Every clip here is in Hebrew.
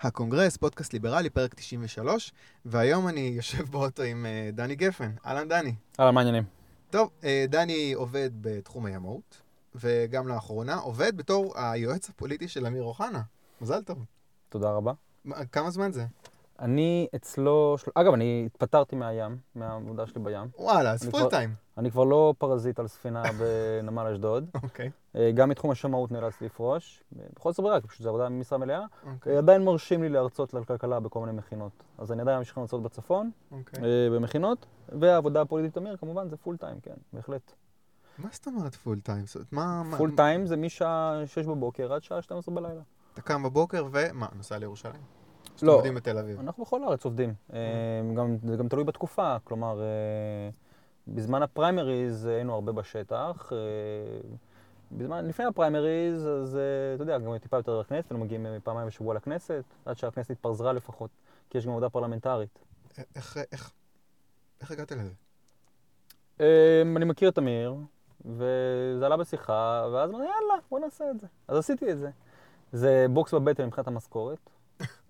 הקונגרס, פודקאסט ליברלי, פרק 93, והיום אני יושב באוטו עם אה, דני גפן. אהלן, דני. אהלן, מה העניינים? טוב, אה, דני עובד בתחום הימאות, וגם לאחרונה עובד בתור היועץ הפוליטי של אמיר אוחנה. מזל טוב. תודה רבה. מה- כמה זמן זה? אני אצלו, של... אגב, אני התפטרתי מהים, מהעבודה שלי בים. וואלה, אז full time. אני כבר לא פרזיט על ספינה בנמל אשדוד. אוקיי, אה, גם מתחום הימאות נאלצתי לפרוש. בלית ברירה, כי פשוט זו עבודה במשרה מלאה. אוקיי, אה, עדיין מרשים לי להרצות על כלכלה בכל מיני מכינות. אז אני עדיין ממשיך להרצות בצפון, אוקיי. אה, במכינות, והעבודה הפוליטית אמיר, כמובן, זה full time, כן, בהחלט. מה זאת אומרת full time? פול טיים זה משעה 6 בבוקר עד שעה 12 בלילה. אתה קם בבוקר ומה, נוסע לירושלים? שאתם לא. עובדים בתל אביב. אנחנו בכל הארץ עובדים. אה, גם, זה גם תלוי בתקופה, כלומר, אה, בזמן הפריימריז היינו הרבה בשטח. אה, בזמן, לפני הפריימריז, אז אתה יודע, גם טיפה יותר לכנסת, היינו מגיעים פעמיים בשבוע לכנסת, עד שהכנסת התפזרה לפחות, כי יש גם עבודה פרלמנטרית. איך, איך, איך הגעת לזה? אני מכיר את אמיר, וזה עלה בשיחה, ואז אמרתי, יאללה, בוא נעשה את זה. אז עשיתי את זה. זה בוקס בבטן מבחינת המשכורת.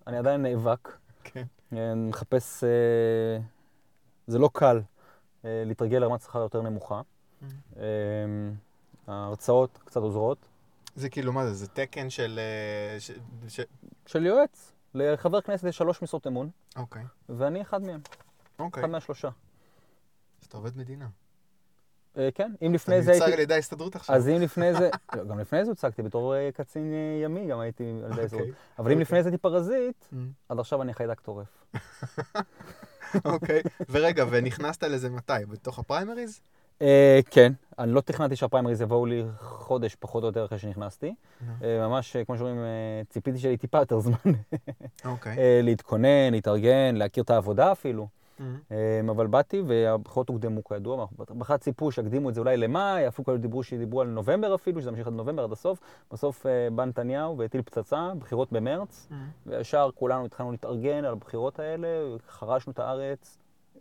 אני עדיין נאבק. כן. אה, מחפש... אה, זה לא קל אה, להתרגל לרמת שכר יותר נמוכה. אה, ההרצאות קצת עוזרות. זה כאילו, מה זה? זה תקן של... ש... ש... של יועץ, לחבר כנסת יש שלוש משרות אמון, אוקיי, ואני אחד מהם, אוקיי. אחד מהשלושה. אז אתה עובד מדינה. אה, כן, אם אתה לפני זה הייתי... על ידי ההסתדרות עכשיו. אז אם לפני זה... לא, גם לפני זה הוצגתי בתור אה, קצין אה, ימי, גם הייתי על ידי ההסתדרות. אוקיי. אבל אם אוקיי. לפני זה הייתי פרזיט, Mm, עד עכשיו אני חיידק טורף. אוקיי. ורגע, ונכנסת לזה מתי? בתוך הפריימריז? כן, אני לא תכננתי שהפריימריז יבואו לי חודש פחות או יותר אחרי שנכנסתי. ממש, כמו שאומרים, ציפיתי שיהיה לי טיפה יותר זמן אוקיי. להתכונן, להתארגן, להכיר את העבודה אפילו. Mm, אה, אבל באתי והבחירות הוקדמו כידוע, בהתחלה ציפו שיקדימו את זה אולי למאי, אפילו כאלה דיברו שדיברו על נובמבר אפילו, שזה ימשיך עד נובמבר עד הסוף. בסוף אה, בא נתניהו והטיל פצצה, בחירות במרץ, mm. וישר כולנו התחלנו להתארגן על הבחירות האלה, חרשנו את הארץ.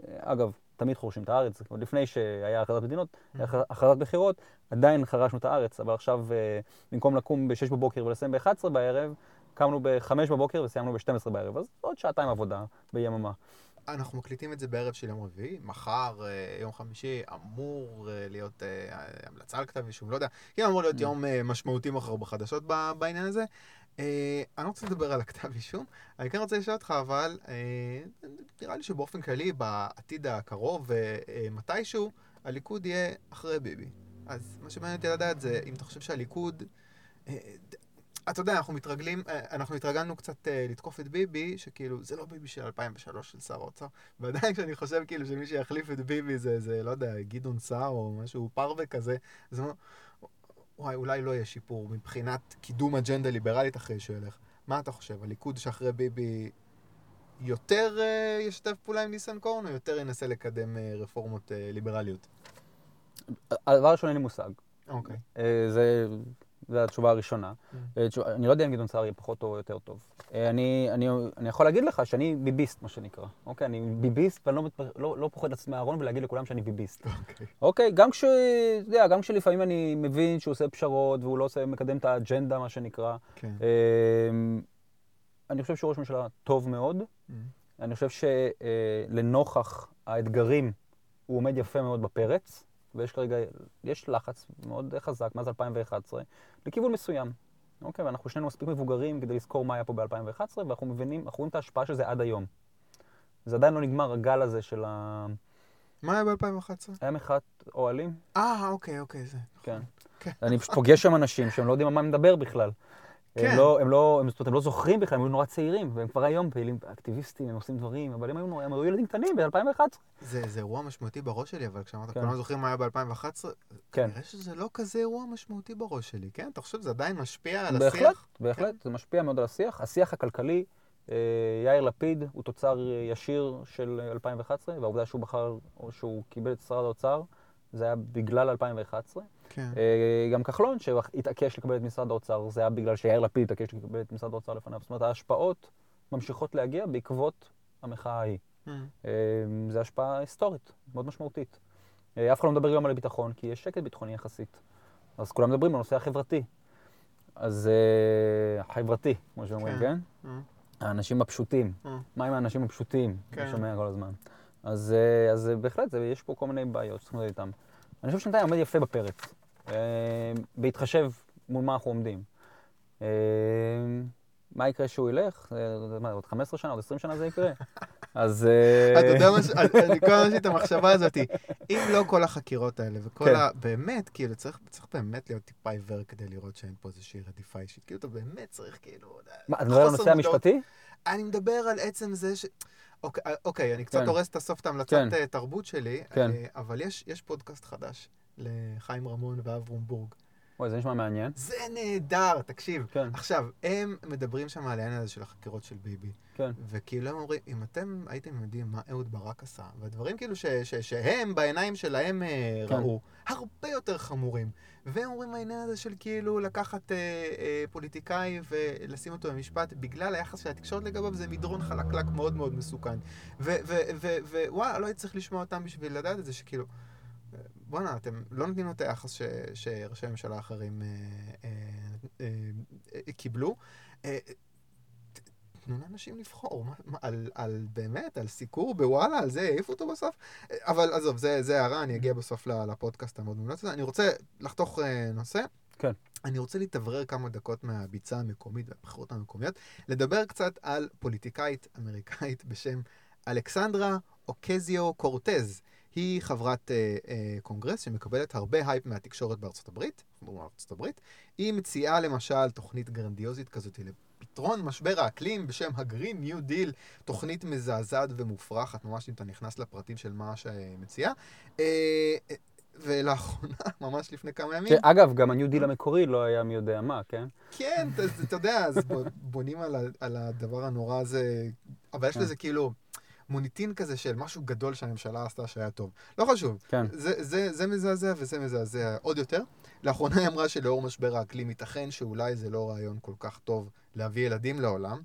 אה, אגב, תמיד חורשים את הארץ, עוד לפני שהיה הכרזת מדינות, היה הכרזת בחירות, עדיין חרשנו את הארץ, אבל עכשיו אה, במקום לקום ב-6 בבוקר ולסיים ב-11 בערב, קמנו ב-5 בבוקר וסיימנו ב-12 בערב, אז עוד שעתיים עבודה ביממה. אנחנו מקליטים את זה בערב של יום רביעי, מחר, אה, יום חמישי, אמור אה, להיות אה, המלצה על כתב אישום, לא יודע, כן אמור להיות Mm. יום משמעותי מחר בחדשות בעניין הזה. אני לא רוצה לדבר על הכתב אישום, אני כן רוצה לשאול אותך, אבל אה, נראה לי שבאופן כללי, בעתיד הקרוב, מתישהו, הליכוד יהיה אחרי ביבי. אז מה שמעניין אותי לדעת זה, אם אתה חושב שהליכוד... אתה יודע, אנחנו מתרגלים, אה, אנחנו התרגלנו קצת אה, לתקוף את ביבי, שכאילו, זה לא ביבי של 2003 של שר האוצר. ועדיין כשאני חושב כאילו שמי שיחליף את ביבי זה, זה לא יודע, גדעון סער או משהו פרווה כזה, אז אומר, וואי, אולי לא יהיה שיפור מבחינת קידום אג'נדה ליברלית אחרי שהוא ילך. מה אתה חושב, הליכוד שאחרי ביבי יותר אה, ישתף פעולה עם ניסנקורן, או יותר ינסה לקדם אה, רפורמות אה, ליברליות? הדבר הראשון, אין לי מושג. אוקיי. אה, זה, זו התשובה הראשונה. Mm. אה, אני לא יודע אם גדעון סער יהיה פחות או יותר טוב. אה, אני, אני, אני יכול להגיד לך שאני ביביסט, מה שנקרא. אוקיי, אני ביביסט, ואני לא, לא, לא פוחד לצאת מהארון ולהגיד לכולם שאני ביביסט. אוקיי. אוקיי, גם כש... אתה יודע, גם כשלפעמים אני מבין שהוא עושה פשרות והוא לא עושה, מקדם את האג'נדה, מה שנקרא. כן. אה, אני חושב שהוא ראש ממשלה טוב מאוד. Mm. אני חושב שלנוכח האתגרים, הוא עומד יפה מאוד בפרץ, ויש כרגע, יש לחץ מאוד חזק מאז 2011 לכיוון מסוים. אוקיי, ואנחנו שנינו מספיק מבוגרים כדי לזכור מה היה פה ב-2011, ואנחנו מבינים, אנחנו רואים את ההשפעה של זה עד היום. זה עדיין לא נגמר, הגל הזה של ה... מה היה ב-2011? היה מחאת אוהלים? אה, אוקיי, אוקיי, זה. כן. כן. אני פשוט פוגש שם אנשים שהם לא יודעים על מה אני מדבר בכלל. כן. הם לא, הם לא, הם, זאת אומרת, הם לא זוכרים בכלל, הם היו נורא צעירים, והם כבר היום פעילים, אקטיביסטים, הם עושים דברים, אבל הם היו, הם היו ילדים קטנים ב-2011. זה, זה אירוע משמעותי בראש שלי, אבל כשאמרת, כן. כולם זוכרים מה היה ב-2011, כן. כנראה שזה לא כזה אירוע משמעותי בראש שלי, כן? אתה חושב שזה עדיין משפיע על בהחלט, השיח? בהחלט, זה משפיע מאוד על השיח. השיח הכלכלי, אה, יאיר לפיד הוא תוצר אה, ישיר של אה, 2011, והעובדה שהוא בחר, או שהוא קיבל את משרד האוצר, זה היה בגלל 2011. כן. אה, גם כחלון, שהתעקש לקבל את משרד האוצר, זה היה בגלל שיאיר לפיד התעקש לקבל את משרד האוצר לפניו. זאת אומרת, ההשפעות ממשיכות להגיע בעקבות המחאה ההיא. Mm. זו השפעה היסטורית, מאוד משמעותית. אף אחד לא מדבר גם על הביטחון, כי יש שקט ביטחוני יחסית. אז כולם מדברים על הנושא החברתי. אז החברתי, כמו שאומרים, כן. כן? האנשים הפשוטים. מה עם האנשים הפשוטים? כן. אני שומע כל הזמן. אז, אז בהחלט, זה- יש פה כל מיני בעיות שצריכים להתמודד איתן. אני חושב שנתניה עומד יפה בפרץ, אה, בהתחשב מול מה אנחנו עומדים. אה, מה יקרה שהוא ילך? אה, מה, עוד 15 שנה, עוד 20 שנה זה יקרה? אז... אה, אתה יודע מה, ש- אני כל הזמן יש לי את המחשבה הזאת, אם לא כל החקירות האלה וכל כן. ה... באמת, כאילו, צריך באמת להיות טיפה עיוור כדי לראות שאין פה איזושהי רדיפה אישית. כאילו, אתה באמת צריך, כאילו... מה, אתה מדבר על הנושא. המשפטי? אני מדבר על עצם זה ש... אוקיי, אה, אוקיי אני קצת כן. הורס את הסוף את ההמלצת כן. אה, תרבות שלי. אה, אבל יש פודקאסט חדש לחיים רמון ואברום בורג. וואי, זה נשמע מעניין. זה נהדר, תקשיב. עכשיו, הם מדברים שם על העניין הזה של החקירות של ביבי. כן. וכאילו הם אומרים, אם אתם הייתם יודעים מה אהוד ברק עשה, והדברים כאילו ש, ש, שהם בעיניים שלהם אה, כן. ראו, הרבה יותר חמורים. והם אומרים העניין הזה של כאילו לקחת אה, אה, פוליטיקאי ולשים אותו במשפט בגלל היחס של התקשורת לגביו, זה מדרון חלקלק מאוד מאוד מסוכן. ווואלה, לא הייתי צריך לשמוע אותם בשביל לדעת את זה, שכאילו... אה, בואנה, אתם לא נותנים לו את היחס שראשי ממשלה אחרים אה, אה, אה, אה, קיבלו. תנו לאנשים לבחור, מה, מה, על, על באמת, על סיקור בוואלה, על זה העיפו אותו בסוף? אבל עזוב, זה, הערה, אני אגיע בסוף לפודקאסט המאוד מומלץ הזה. אני רוצה לחתוך אה, נושא. כן. אני רוצה להתאוורר כמה דקות מהביצה המקומית והבחירות המקומיות, לדבר קצת על פוליטיקאית אמריקאית בשם אלכסנדרה אוקסיו קורטז. היא חברת אה, אה, קונגרס שמקבלת הרבה הייפ מהתקשורת בארצות הברית, בארצות הברית. היא מציעה למשל תוכנית גרנדיוזית כזאת לפתרון משבר האקלים בשם ה Green New Deal, תוכנית מזעזעת ומופרכת, ממש אם אתה נכנס לפרטים של מה שמציעה. אה, אה, ולאחרונה, ממש לפני כמה ימים, אגב, גם ה New Deal המקורי לא היה מי יודע מה, כן? כן, אתה, יודע, אז בונים על הדבר הנורא הזה, אבל יש כן. לזה כאילו מוניטין כזה של משהו גדול שהממשלה עשתה שהיה טוב. לא חשוב, כן. זה, זה, זה מזעזע וזה מזעזע עוד יותר. לאחרונה היא אמרה שלאור משבר האקלים ייתכן שאולי זה לא רעיון כל כך טוב להביא ילדים לעולם.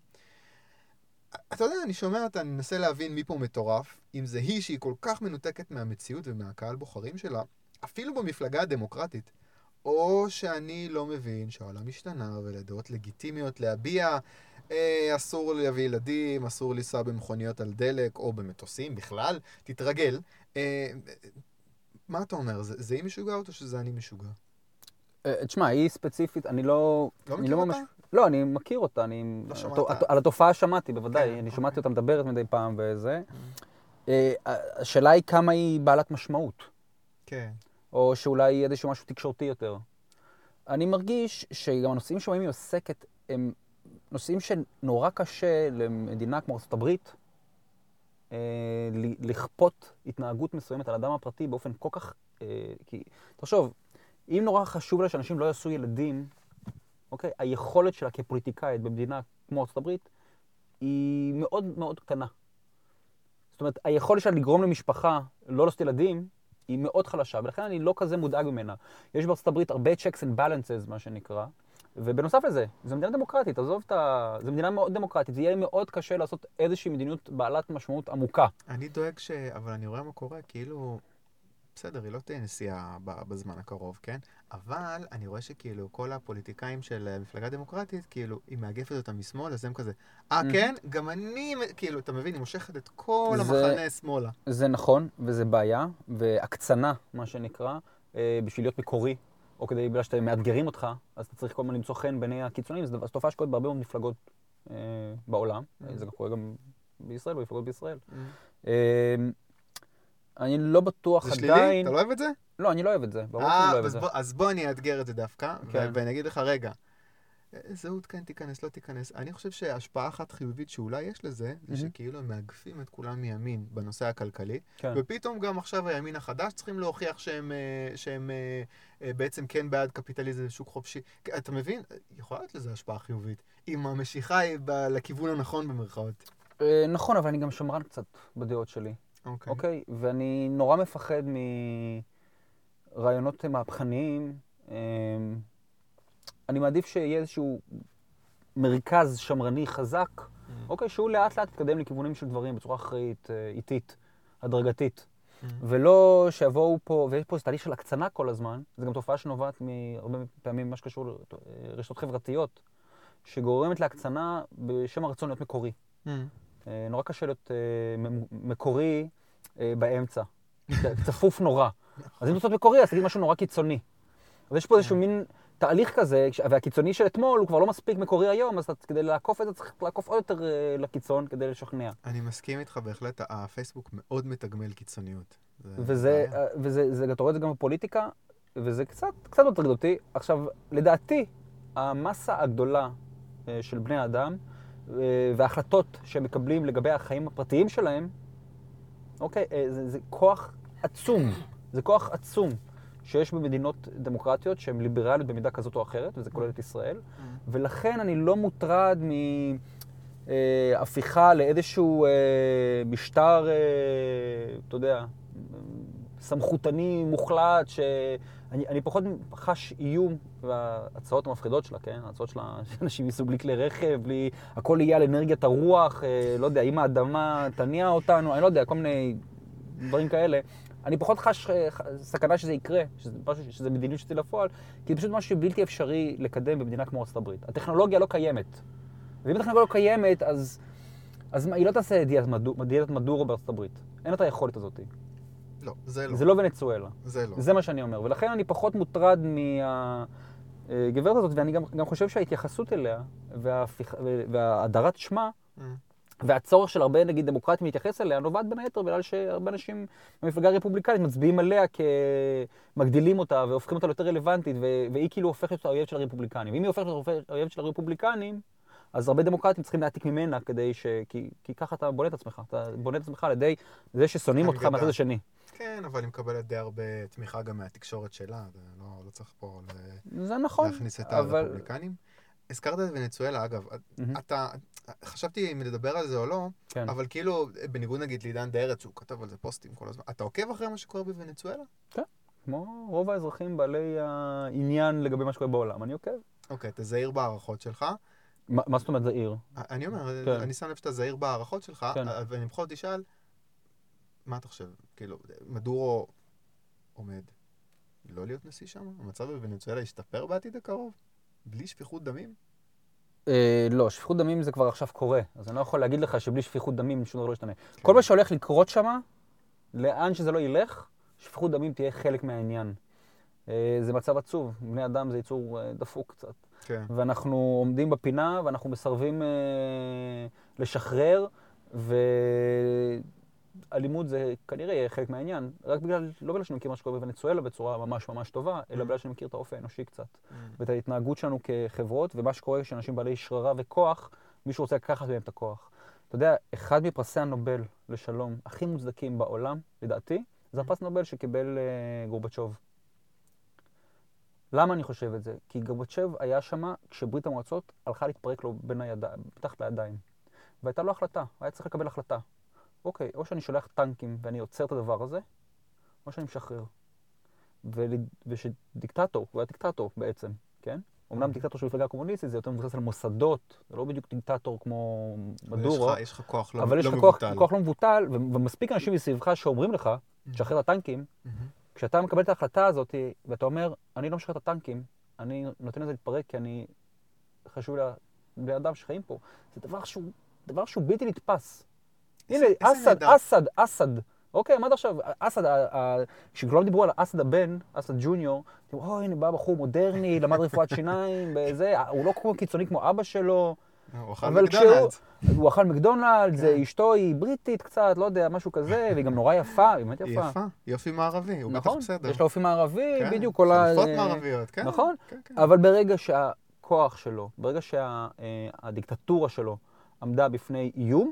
אתה יודע, אני שומע אותה, אני מנסה להבין מי פה מטורף, אם זה היא שהיא כל כך מנותקת מהמציאות ומהקהל בוחרים שלה, אפילו במפלגה הדמוקרטית, או שאני לא מבין שהעולם השתנה ולדעות לגיטימיות להביע, אסור להביא ילדים, אסור לנסוע במכוניות על דלק או במטוסים בכלל, תתרגל. אה, מה אתה אומר, זה, זה היא משוגעת או שזה אני משוגע? אה, תשמע, היא ספציפית, אני לא... לא אני מכיר אותה? לא, אני מכיר אותה, אני... לא שמעת? על התופעה שמעתי, בוודאי. כן, אני שמעתי אוקיי. אותה מדברת מדי פעם וזה. אה, השאלה היא כמה היא בעלת משמעות, כן. או שאולי איזשהו משהו תקשורתי יותר. אני מרגיש שגם הנושאים שבהם היא עוסקת הם נושאים שנורא קשה למדינה כמו ארה"ב אה, לכפות התנהגות מסוימת על האדם הפרטי באופן כל כך... אה, כי, תחשוב, אם נורא חשוב לה שאנשים לא יעשו ילדים, אוקיי? היכולת שלה כפוליטיקאית במדינה כמו הברית היא מאוד מאוד קטנה. זאת אומרת, היכולת שלה לגרום למשפחה לא לעשות ילדים היא מאוד חלשה, ולכן אני לא כזה מודאג ממנה. יש בארצות הברית הרבה checks and balances, מה שנקרא, ובנוסף לזה, זו מדינה דמוקרטית, עזוב את ה... זו מדינה מאוד דמוקרטית, זה יהיה מאוד קשה לעשות איזושהי מדיניות בעלת משמעות עמוקה. אני דואג ש... אבל אני רואה מה קורה, כאילו... בסדר, היא לא תהיה נשיאה בזמן הקרוב, כן? אבל אני רואה שכאילו כל הפוליטיקאים של המפלגה הדמוקרטית, כאילו, היא מאגפת אותם משמאל, אז הם כזה, אה, Mhm. כן? גם אני, כאילו, אתה מבין, היא מושכת את כל זה- המחנה שמאלה. זה נכון, וזה בעיה, והקצנה, מה שנקרא, אה, בשביל להיות מקורי, או כדי, בגלל שאתם מאתגרים אותך, אז אתה צריך כל הזמן למצוא חן בעיני הקיצוניים, זו תופעה שקורית בהרבה מאוד מפלגות אה, בעולם, Mhm. זה קורה גם בישראל, במפלגות בישראל. Mhm. אה, אני לא בטוח זה שלילי? עדיין... אתה לא אוהב את זה? לא, אני לא אוהב את זה, ברור שאני לא אה, אוהב את זה. אז בוא אני אאתגר את זה דווקא, כן. ואני אגיד לך, רגע, אה, זהות כן תיכנס, לא תיכנס. אני חושב שהשפעה אחת חיובית שאולי יש לזה, זה Mhm. שכאילו הם מאגפים את כולם מימין בנושא הכלכלי, כן. ופתאום גם עכשיו הימין החדש צריכים להוכיח שהם, אה, שהם אה, אה, בעצם כן בעד קפיטליזם ושוק חופשי. אתה מבין? יכולה להיות לזה השפעה חיובית, אם המשיכה היא ב- לכיוון הנכון במרכאות. נכון, אבל אני גם שמרן קצת בדעות שלי, אוקיי. אוקיי? ואני נורא מפחד מרעיונות מהפכניים. אה, אני מעדיף שיהיה איזשהו מרכז שמרני חזק, Mhm. אוקיי? שהוא לאט לאט יתקדם לכיוונים של דברים בצורה אחראית, אה, איטית, הדרגתית. Mhm. ולא שיבואו פה, ויש פה איזה תהליך של הקצנה כל הזמן, זו גם תופעה שנובעת מהרבה פעמים ממה שקשור לרשתות חברתיות, שגורמת להקצנה בשם הרצון להיות מקורי. אה, נורא קשה להיות אה, מקורי אה, באמצע. צפוף נורא. אז אם אתה מקורי, אז תגיד משהו נורא קיצוני. אז יש פה איזשהו מין תהליך כזה, והקיצוני של אתמול הוא כבר לא מספיק מקורי היום, אז כדי לעקוף את זה צריך לעקוף עוד יותר אה, לקיצון כדי לשכנע. אני מסכים איתך בהחלט, הפייסבוק מאוד מתגמל קיצוניות. זה וזה. אה, וזה, זה, אתה רואה את זה גם בפוליטיקה, וזה קצת, קצת מטריד אותי. עכשיו, לדעתי, המסה הגדולה אה, של בני האדם אה, וההחלטות שהם מקבלים לגבי החיים הפרטיים שלהם, אוקיי, זה, זה כוח עצום. זה כוח עצום שיש במדינות דמוקרטיות שהן ליברליות במידה כזאת או אחרת, וזה כולל את ישראל. ולכן אני לא מוטרד מהפיכה לאיזשהו אה, משטר, אה, אתה יודע, סמכותני מוחלט, שאני אני פחות חש איום וההצעות המפחידות שלה, כן? ההצעות שלה, שאנשים ייסעו בלי כלי רכב, בלי... הכל יהיה על אנרגיית הרוח, אה, לא יודע, אם האדמה תניע אותנו, אני לא יודע, כל מיני דברים כאלה. אני פחות חש אה, סכנה שזה יקרה, שזה, משהו, שזה מדיניות שתצא לפועל, כי זה פשוט משהו שבלתי אפשרי לקדם במדינה כמו ארצות הברית. הטכנולוגיה לא קיימת. ואם הטכנולוגיה לא קיימת, אז, אז היא לא תעשה דיאטת מדור- מדורו בארצות הברית. אין את היכולת הזאת. לא, זה לא. זה לא ונצואלה. זה לא. זה מה שאני אומר. ולכן אני פחות מוטרד מהגברת הזאת, ואני גם, גם חושב שההתייחסות אליה. וההדרת שמה, Mm. והצורך של הרבה, נגיד, דמוקרטים להתייחס אליה, נובעת בין היתר בגלל שהרבה אנשים במפלגה הרפובליקנית מצביעים עליה כמגדילים אותה והופכים אותה ליותר רלוונטית, ו... והיא כאילו הופכת להיות האויב של הרפובליקנים. ואם היא הופכת להיות האויב של הרפובליקנים, אז הרבה דמוקרטים צריכים להעתיק ממנה כדי ש... כי, כי ככה אתה בונה את עצמך. אתה בונה את עצמך על ידי זה ששונאים אותך. מהצד השני. כן, אבל היא מקבלת די הרבה תמיכה גם מהתקשורת שלה, זה לא, לא צריך פה ל- זה נכון, להכניס את אבל... הרפובליקנים. הזכרת את ונצואלה, אגב, מהמם. אתה, חשבתי אם לדבר על זה או לא, כן. אבל כאילו, בניגוד נגיד לעידן דה ארץ, שהוא כתב על זה פוסטים כל הזמן, אתה עוקב אחרי מה שקורה בוונצואלה? כמו רוב האזרחים בעלי העניין לגבי מה שקורה בעולם, אני עוקב. אוקיי, אתה זהיר בהערכות שלך. מה מה זאת אומרת זעיר? אני אומר, כן. אני שם לב שאתה זהיר בהערכות שלך, כן. ואני בכל זאת אשאל, מה אתה חושב? כאילו, מדורו עומד לא להיות נשיא שם? המצב בוונצואלה ישתפר בעתיד הקרוב? בלי שפיכות דמים? אה, לא, שפיכות דמים זה כבר עכשיו קורה, אז אני לא יכול להגיד לך שבלי שפיכות דמים שום דבר לא ישתנה. כן. כל מה שהולך לקרות שם, לאן שזה לא ילך, שפיכות דמים תהיה חלק מהעניין. אה, זה מצב עצוב, בני אדם זה יצור אה, דפוק קצת. כן. ואנחנו עומדים בפינה ואנחנו מסרבים אה, לשחרר, ואלימות זה כנראה יהיה חלק מהעניין, רק בגלל, לא בגלל שאני מכיר מה שקורה בוונצואלה בצורה ממש ממש טובה, אלא Mm. בגלל שאני מכיר את האופי האנושי קצת, ואת ההתנהגות שלנו כחברות, ומה שקורה כשאנשים בעלי שררה וכוח, מישהו רוצה לקחת מהם את הכוח. אתה יודע, אחד מפרסי הנובל לשלום הכי מוצדקים בעולם, לדעתי, זה הפרס נובל שקיבל אה, גורבצ'וב. למה אני חושב את זה? כי גורבצ'וב היה שם כשברית המועצות הלכה להתפרק לו בין הידיים, מתחת לידיים. והייתה לו החלטה, היה צריך לקבל החלטה. אוקיי, או שאני שולח טנקים ואני עוצר את הדבר הזה, או שאני משחרר. ול... ושדיקטטור, הוא היה דיקטטור בעצם, כן? אמנם אוקיי. דיקטטור של מפלגה קומוניסטית זה יותר מבוסס על מוסדות, זה לא בדיוק דיקטטור כמו מדורו, יש לך- כוח לא אבל יש לא לך כוח, מבוטל. לא מבוטל, ומספיק אנשים מסביבך שאומרים לך, תשחרר את הטנקים, מהמם. כשאתה מקבל את ההחלטה הזאת, ואתה אומר, אני לא משחרר את הטנקים, אני נותן לזה להתפרק כי אני חשוב לבני אדם שחיים פה, זה דבר שהוא, דבר שהוא בלתי נתפס. הנה, אסד. אסד, אסד. אוקיי, עמד עכשיו, אסד, כשכולם דיברו על אסד הבן, אסד ג'וניור, אמרו, אוי, הנה בא בחור מודרני, למד רפואת שיניים, וזה, הוא לא כמו קיצוני כמו אבא שלו, הוא אכל מקדונלדס. הוא אכל מקדונלדס, כן. אשתו היא בריטית קצת, לא יודע, משהו כזה, והיא גם נורא יפה, היא באמת יפה. יפה, יופי מערבי, הוא בטח נכון, בסדר. יש לו אופי מערבי, כן, בדיוק כל ה... חליפות מערביות, כן. נכון, כן. אבל ברגע שהכוח שלו, ברגע שהדיקטטורה שלו עמדה בפני איום,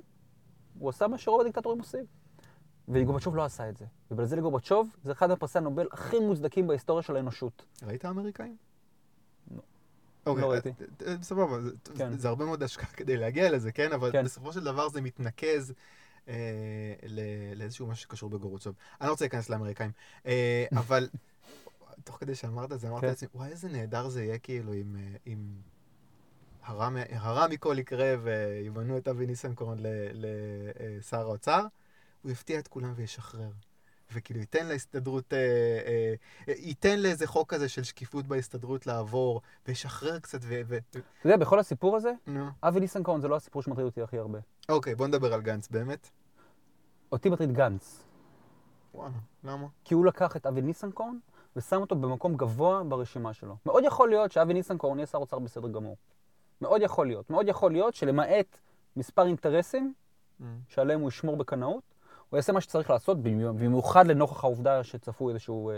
הוא עשה מה שרוב הדיקטטורים עושים. וגורבצ'וב לא עשה את זה. ובגלל זה לגורבצ'וב זה אחד מפרסי הנובל הכי מוצדקים בהיסטוריה של האנושות. ראית אמריקאים? לא. אוקיי, לא אה, ראיתי. אה, סבבה, כן. זה הרבה מאוד השקעה כדי להגיע לזה, כן? אבל כן. בסופו של דבר זה מתנקז אה, לאיזשהו משהו שקשור בגורוצ'וב. אני לא רוצה להיכנס לאמריקאים, אה, אבל תוך כדי שאמרת את זה, אמרתי כן. לעצמי, וואי, איזה נהדר זה יהיה כאילו אם... אה, הרע, הרע מכל יקרה וימנו את אבי ניסנקורן לשר האוצר, הוא יפתיע את כולם וישחרר. וכאילו ייתן להסתדרות, אה, אה, אה, ייתן לאיזה חוק כזה של שקיפות בהסתדרות לעבור, וישחרר קצת ו... ו... אתה יודע, בכל הסיפור הזה, נו. אבי ניסנקורן זה לא הסיפור שמטריד אותי הכי הרבה. אוקיי, בוא נדבר על גנץ באמת. אותי מטריד גנץ. וואלה, למה? כי הוא לקח את אבי ניסנקורן ושם אותו במקום גבוה ברשימה שלו. מאוד יכול להיות שאבי ניסנקורן יהיה שר אוצר בסדר גמור. מאוד יכול להיות. מאוד יכול להיות שלמעט מספר אינטרסים Mm. שעליהם הוא ישמור בקנאות, הוא יעשה מה שצריך לעשות, במיוחד לנוכח העובדה שצפוי איזשהו, אה,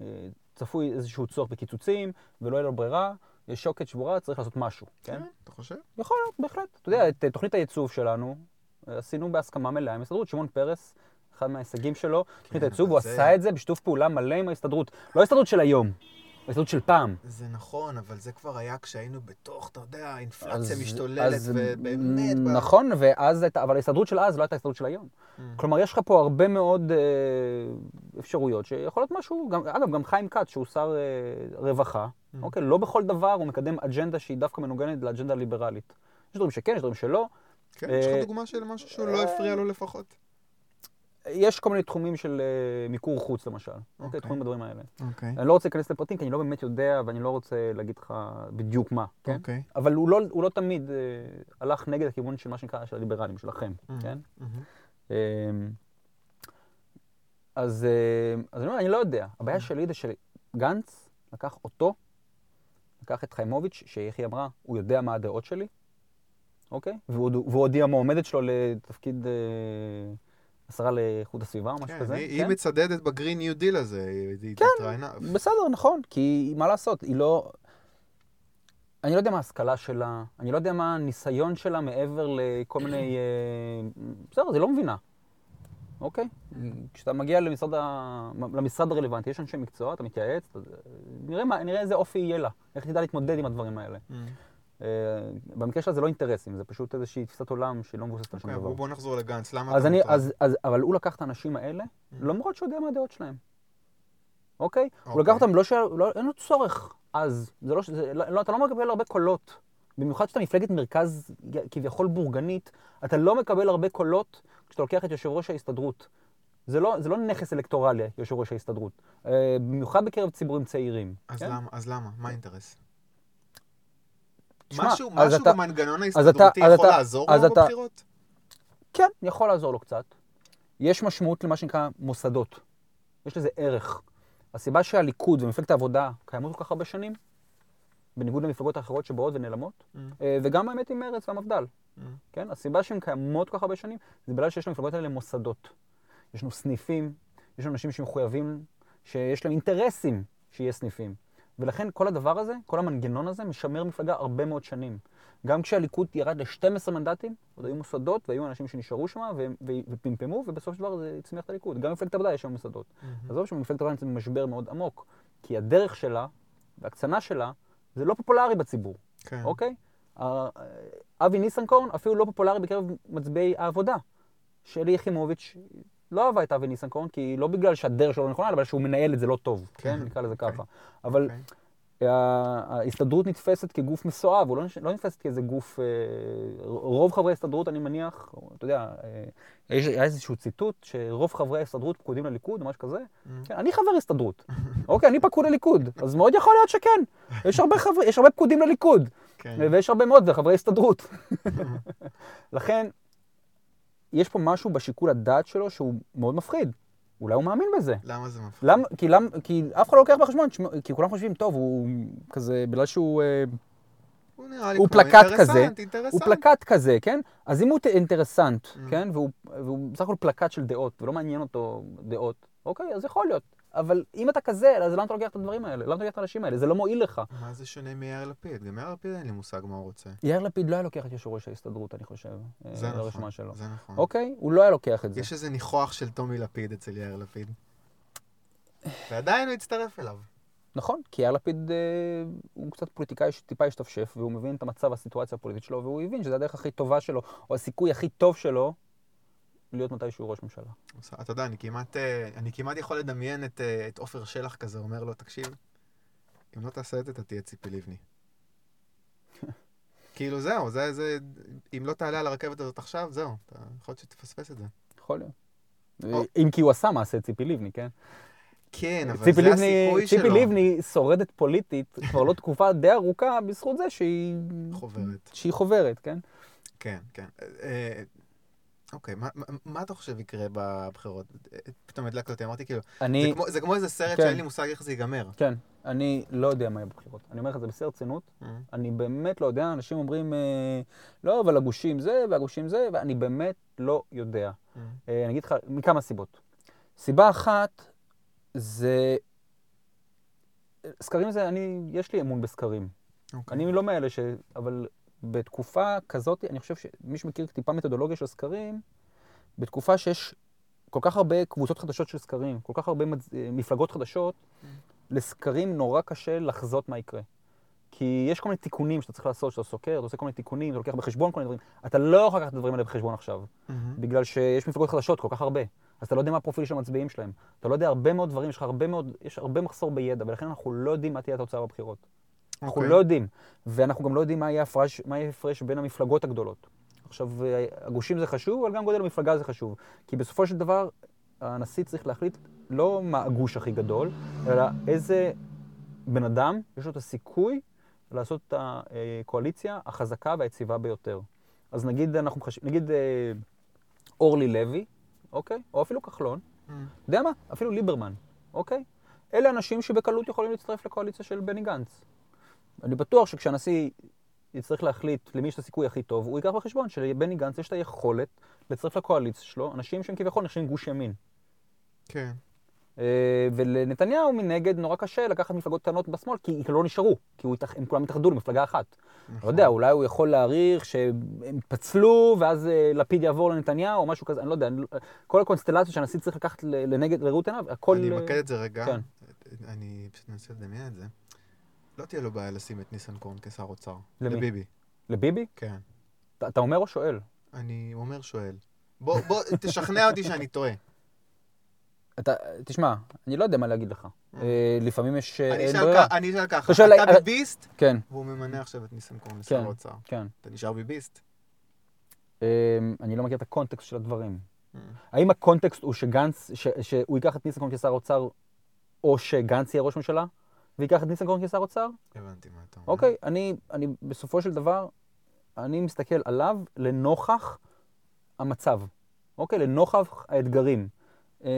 אה, צפוי איזשהו צורך בקיצוצים, ולא יהיה לו ברירה, יש שוקת שבורה, צריך לעשות משהו, כן? כן, אתה חושב? יכול להיות, בהחלט. אתה יודע, את אה, תוכנית הייצוב שלנו עשינו בהסכמה מלאה עם ההסתדרות. שמעון פרס, אחד מההישגים שלו, תוכנית כן, הייצוב, אבל הוא עשה את זה בשיתוף פעולה מלא עם ההסתדרות. לא ההסתדרות של היום, ההסתדרות של פעם. זה נכון, אבל זה כבר היה כשהיינו בתוך, אתה יודע, האינפלציה משתוללת, אז ובאמת... נכון, ואז הייתה, אבל ההסתדרות של אז לא הייתה ההסתדרות של היום. Mm. כלומר, יש לך פה הרבה מאוד אה, אפשרויות שיכול להיות משהו, גם, אגב, גם חיים כץ, שהוא שר אה, רווחה, Mm. אוקיי? לא בכל דבר הוא מקדם אג'נדה שהיא דווקא מנוגנת לאג'נדה הליברלית. יש דברים שכן, יש דברים שלא. כן, יש לך אה, דוגמה של משהו שהוא לא הפריע לו לפחות? יש כל מיני תחומים של אה, מיקור חוץ, למשל. אוקיי. תחומים בדברים האלה. אוקיי. אני לא רוצה להיכנס לפרטים, כי אני לא באמת יודע, ואני לא רוצה להגיד לך בדיוק מה, כן? אוקיי. אבל הוא לא, הוא לא תמיד אה, הלך נגד הכיוון של מה שנקרא, של הליברלים, שלכם, Mm. כן? מהמם. אה, אז, אה, אז אני אומר, אני לא יודע. הבעיה שלי זה שגנץ לקח אותו, לקח את חיימוביץ', היא אמרה, הוא יודע מה הדעות שלי, אוקיי? והוא הודיע המועמדת שלו לתפקיד אה, השרה לאיכות הסביבה או משהו כן, כזה. היא- היא מצדדת ב Green New Deal הזה, היא- כן. התראיינה. בסדר, נכון, כי מה לעשות, היא לא... אני לא יודע מה ההשכלה שלה, אני לא יודע מה הניסיון שלה מעבר לכל מיני... אה, בסדר, היא לא מבינה, אוקיי? כשאתה מגיע למשרד, ה... למשרד הרלוונטי, יש אנשי מקצוע, אתה מתייעץ. נראה, מה, נראה איזה אופי יהיה לה, איך תדע להתמודד עם הדברים האלה. אה, במקרה שלה זה לא אינטרסים, זה פשוט איזושהי תפיסת עולם שהיא לא מבוססת על שום אוקיי, דבר. בוא נחזור לגנץ, למה אתה מוטרד? אבל הוא לקח את האנשים האלה, Mm. למרות שהוא יודע מה הדעות שלהם. אוקיי? הוא אוקיי. לקח אותם, לא. לא, אין לו צורך אז. לא, אתה לא מקבל הרבה קולות. במיוחד כשאתה מפלגת מרכז כביכול בורגנית, אתה לא מקבל הרבה קולות כשאתה לוקח את יושב ראש ההסתדרות. זה לא, זה לא נכס אלקטורלי, יושב ראש ההסתדרות. אה, במיוחד בקרב ציבורים צעירים. אז כן? למה? אז למה? מה האינטרס? משהו משהו אתה- במנגנון אתה- ההסתדרותי אז יכול אתה- לעזור לו אתה- בבחירות? כן, יכול לעזור לו קצת. יש משמעות למה שנקרא מוסדות. יש לזה ערך. הסיבה שהליכוד ומפלגת העבודה קיימות כל כך הרבה שנים, בניגוד למפלגות האחרות שבאות ונעלמות, Mm, אה, וגם האמת עם מרצ והמפד"ל, mm. כן? הסיבה שהן קיימות כל כך הרבה שנים, זה בגלל שיש למפלגות האלה מוסדות. יש לנו סניפים, יש לנו אנשים שמחויבים, שיש להם אינטרסים שיהיה סניפים. ולכן כל הדבר הזה, כל המנגנון הזה, משמר מפלגה הרבה מאוד שנים. גם כשהליכוד ירד ל-12 מנדטים, עוד היו מוסדות, והיו אנשים שנשארו שם ו- ו- ופמפמו, ובסופו של דבר זה הצמיח את הליכוד. גם מפלגת העבודה יש שם מוסדות. עזוב שמפלגת העבודה נמצאת במשבר מאוד עמוק, כי הדרך שלה והקצנה שלה זה לא פופולרי בציבור, כן. אוקיי? אבי ניסנקורן אפילו לא פופולרי בקרב מצביעי העבודה. שלי יחימוביץ' לא אהבה את אבי ניסנקורן, כי לא בגלל שהדרך שלו לא נכונה, אלא בגלל שהוא מנהל את זה לא טוב, כן? כן, נקרא לזה אוקיי. ככה. אבל אוקיי. ההסתדרות נתפסת כגוף מסואב, הוא לא, לא נתפסת כאיזה גוף... אה, רוב חברי ההסתדרות, אני מניח, אתה יודע, אה, יש, היה איזשהו ציטוט שרוב חברי ההסתדרות פקודים לליכוד, או משהו כזה. Mm. כן, אני חבר הסתדרות. אוקיי, אני פקוד לליכוד, אז מאוד יכול להיות שכן. יש הרבה חברי, יש הרבה פקודים לליכוד, כן. ויש הרבה מאוד חברי הסתדרות. לכן, יש פה משהו בשיקול הדעת שלו שהוא מאוד מפחיד. אולי הוא מאמין בזה. למה זה מפחיד? למה, כי, למ, כי אף אחד לא לוקח בחשבון, כי כולם חושבים, טוב, הוא כזה, בגלל שהוא אה, הוא נראה לי הוא פלקט כזה, אינטרסנט, אינטרסנט. הוא פלקט כזה, כן? אז אם הוא אינטרסנט, Mm. כן? והוא, והוא בסך הכל פלקט של דעות, ולא מעניין אותו דעות, אוקיי, אז יכול להיות. אבל אם אתה כזה, אז למה אתה לוקח את הדברים האלה? למה אתה לוקח את האנשים האלה? זה לא מועיל לך. מה זה שונה מיאיר לפיד? גם יאיר לפיד אין לי מושג מה הוא רוצה. יאיר לפיד לא היה לוקח את יושב ראש ההסתדרות, אני חושב, אה, זה נכון. לרשימה שלו. זה נכון. אוקיי? הוא לא היה לוקח את זה. יש איזה ניחוח של טומי לפיד אצל יאיר לפיד. ועדיין הוא הצטרף אליו. נכון, כי יאיר לפיד אה, הוא קצת פוליטיקאי שטיפה השתפשף, והוא מבין את המצב, הסיטואציה הפוליטית שלו, והוא הבין שזה הדרך הכי טובה שלו, או הסיכוי הכי טוב שלו, להיות מתישהו ראש ממשלה. אתה יודע, אני כמעט, אה, אני כמעט יכול לדמיין את, אה, את עופר שלח כזה אומר לו, תקשיב, אם לא תעשה את זה, אתה תהיה ציפי לבני. כאילו זהו, זה, זה, אם לא תעלה על הרכבת הזאת עכשיו, זהו, אתה יכול להיות שתפספס את זה. יכול להיות. או. אם כי הוא עשה מעשה ציפי לבני, כן? כן, אבל זה לבני, הסיכוי שלו. ציפי לבני שורדת פוליטית כבר לא תקופה די ארוכה בזכות זה שהיא... חוברת. שהיא חוברת, כן? כן, כן. אה, אוקיי, מה- מה- מה אתה חושב יקרה בבחירות? אה, פתאום הדלקת אותי, אמרתי כאילו, זה אני, כמו- זה כמו איזה סרט כן. שאין לי מושג איך זה ייגמר. כן, אני לא יודע מה יהיה בבחירות. אני אומר לך את זה בשיא הרצינות. אה, אני באמת לא יודע, אנשים אומרים, אה, לא, אבל הגושים זה והגושים זה, ואני באמת לא יודע. אה. אה, אני אגיד לך, מכמה סיבות. סיבה אחת זה... סקרים זה, אני, יש לי אמון בסקרים. אוקיי. אני לא מאלה ש... אבל בתקופה כזאת, אני חושב שמי שמכיר טיפה מתודולוגיה של סקרים, בתקופה שיש כל כך הרבה קבוצות חדשות של סקרים, כל כך הרבה מצ... מפלגות חדשות, לסקרים נורא קשה לחזות מה יקרה. כי יש כל מיני תיקונים שאתה צריך לעשות, שאתה סוקר, אתה עושה כל מיני תיקונים, אתה לוקח בחשבון כל מיני דברים. אתה לא יכול לקחת את הדברים האלה בחשבון עכשיו, מהמם. בגלל שיש מפלגות חדשות כל כך הרבה. אז אתה לא יודע מה הפרופיל של המצביעים שלהם. אתה לא יודע הרבה מאוד דברים, יש לך הרבה מאוד, יש הרבה מחסור בידע, ולכן אנחנו לא יודעים מה תהיה התוצאה בבחירות. אנחנו אוקיי. לא יודעים. ואנחנו גם לא יודעים מה יהיה ההפרש, מה יהיה ההפרש בין המפלגות הגדולות. עכשיו, אה, הגושים זה חשוב, אבל גם גודל המפלגה זה חשוב. כי בסופו של דבר, הנשיא צריך להחליט לא מה הגוש הכי גדול, אלא איזה בן אדם יש לו את הסיכוי לעשות את הקואליציה החזקה והיציבה ביותר. אז נגיד, אנחנו חש... נגיד אה, אורלי לוי, אוקיי? או אפילו כחלון, אתה יודע מה? אפילו ליברמן, אוקיי? אלה אנשים שבקלות יכולים להצטרף לקואליציה של בני גנץ. אני בטוח שכשהנשיא יצטרך להחליט למי יש את הסיכוי הכי טוב, הוא ייקח בחשבון שלבני גנץ יש את היכולת לצרף לקואליציה שלו אנשים שהם כביכול נחשבים גוש ימין. כן. אה, ולנתניהו מנגד נורא קשה לקחת מפלגות קטנות בשמאל, כי לא נשארו, כי הוא יתאח- הם כולם התאחדו למפלגה אחת. לא נכון. יודע, אולי הוא יכול להעריך שהם פצלו, ואז אה, לפיד יעבור לנתניהו, או משהו כזה, אני לא יודע. אני לא- כל הקונסטלציות שהנשיא צריך לקחת לנגד, לראות עיניו, הכל... אני אמקד את זה רגע. כן. אני פשוט מנסה לדמיין את זה. לא תהיה לו בעיה לשים את ניסנקורן כשר אוצר. למי? לביבי. לביבי? כן. אתה- אתה אומר או שואל? אני אומר שואל. בוא, בוא, תשכנע אותי שאני טועה. אתה, תשמע, אני לא יודע מה להגיד לך. אה, לפעמים יש... אה, אני אשאל ככה, אתה אה, ביביסט, כן, והוא ממנה עכשיו את ניסנקורן לשר כן. האוצר. כן. אתה נשאר ביביסט? אה, אני לא מכיר את הקונטקסט של הדברים. אה. האם הקונטקסט הוא שגנץ, שהוא ייקח את ניסנקורן כשר אוצר, או שגנץ יהיה ראש ממשלה, וייקח את ניסנקורן כשר אוצר? הבנתי מה אתה אומר. אוקיי, אני, אני בסופו של דבר, אני מסתכל עליו לנוכח המצב, אוקיי? לנוכח האתגרים. אה,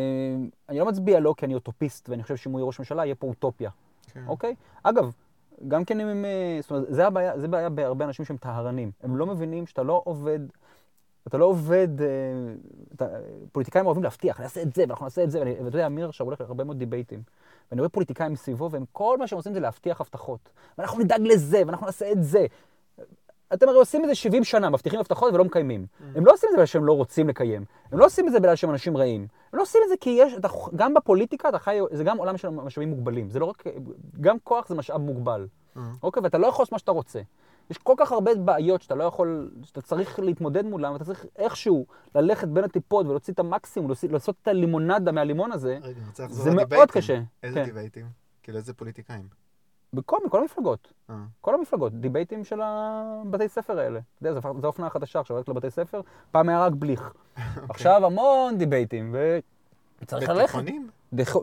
אני לא מצביע לו כי אני אוטופיסט, ואני חושב שאם הוא יהיה ראש ממשלה, יהיה פה אוטופיה. כן. אוקיי? אגב, גם כן אם הם... אה, זאת אומרת, זה הבעיה, זה בעיה בהרבה אנשים שהם טהרנים. הם לא מבינים שאתה לא עובד, אתה לא עובד, אה, אתה, פוליטיקאים אוהבים להבטיח, נעשה את זה, ואנחנו נעשה את זה, ואני- ואתה יודע, אמיר עכשיו הולך להרבה מאוד דיבייטים. ואני רואה פוליטיקאים מסביבו, והם, כל מה שהם עושים זה להבטיח הבטחות. ואנחנו נדאג לזה, ואנחנו נעשה את זה. אתם הרי עושים את זה 70 שנה, מבטיחים הבטחות ולא מקיימים. הם לא עושים את זה בגלל שהם לא רוצים לקיים. הם לא עושים את זה בגלל שהם אנשים רעים. הם לא עושים את זה כי יש, אתה, גם בפוליטיקה אתה חי, זה גם עולם של משאבים מוגבלים. זה לא רק, גם כוח זה משאב מוגבל. אה. אוקיי? ואתה לא יכול לעשות מה שאתה רוצה. יש כל כך הרבה בעיות שאתה לא יכול, שאתה צריך להתמודד מולם, ואתה צריך איכשהו ללכת בין הטיפות ולהוציא את המקסימום, להוציא- לעשות את הלימונדה מהלימון הזה, רגע, אני רוצה לחזור זה. מאוד קשה. איזה כן. דיבייטים? כאילו, איזה פוליטיקאים? בכל, מכל המפלגות. אה. כל המפלגות, דיבייטים של הבתי ספר האלה. אתה יודע, זו- האופנה החדשה עכשיו, הולכת לבתי ספר, פעם היה רק בליך. עכשיו המון דיבייטים, וצריך ללכת. בתיכונים?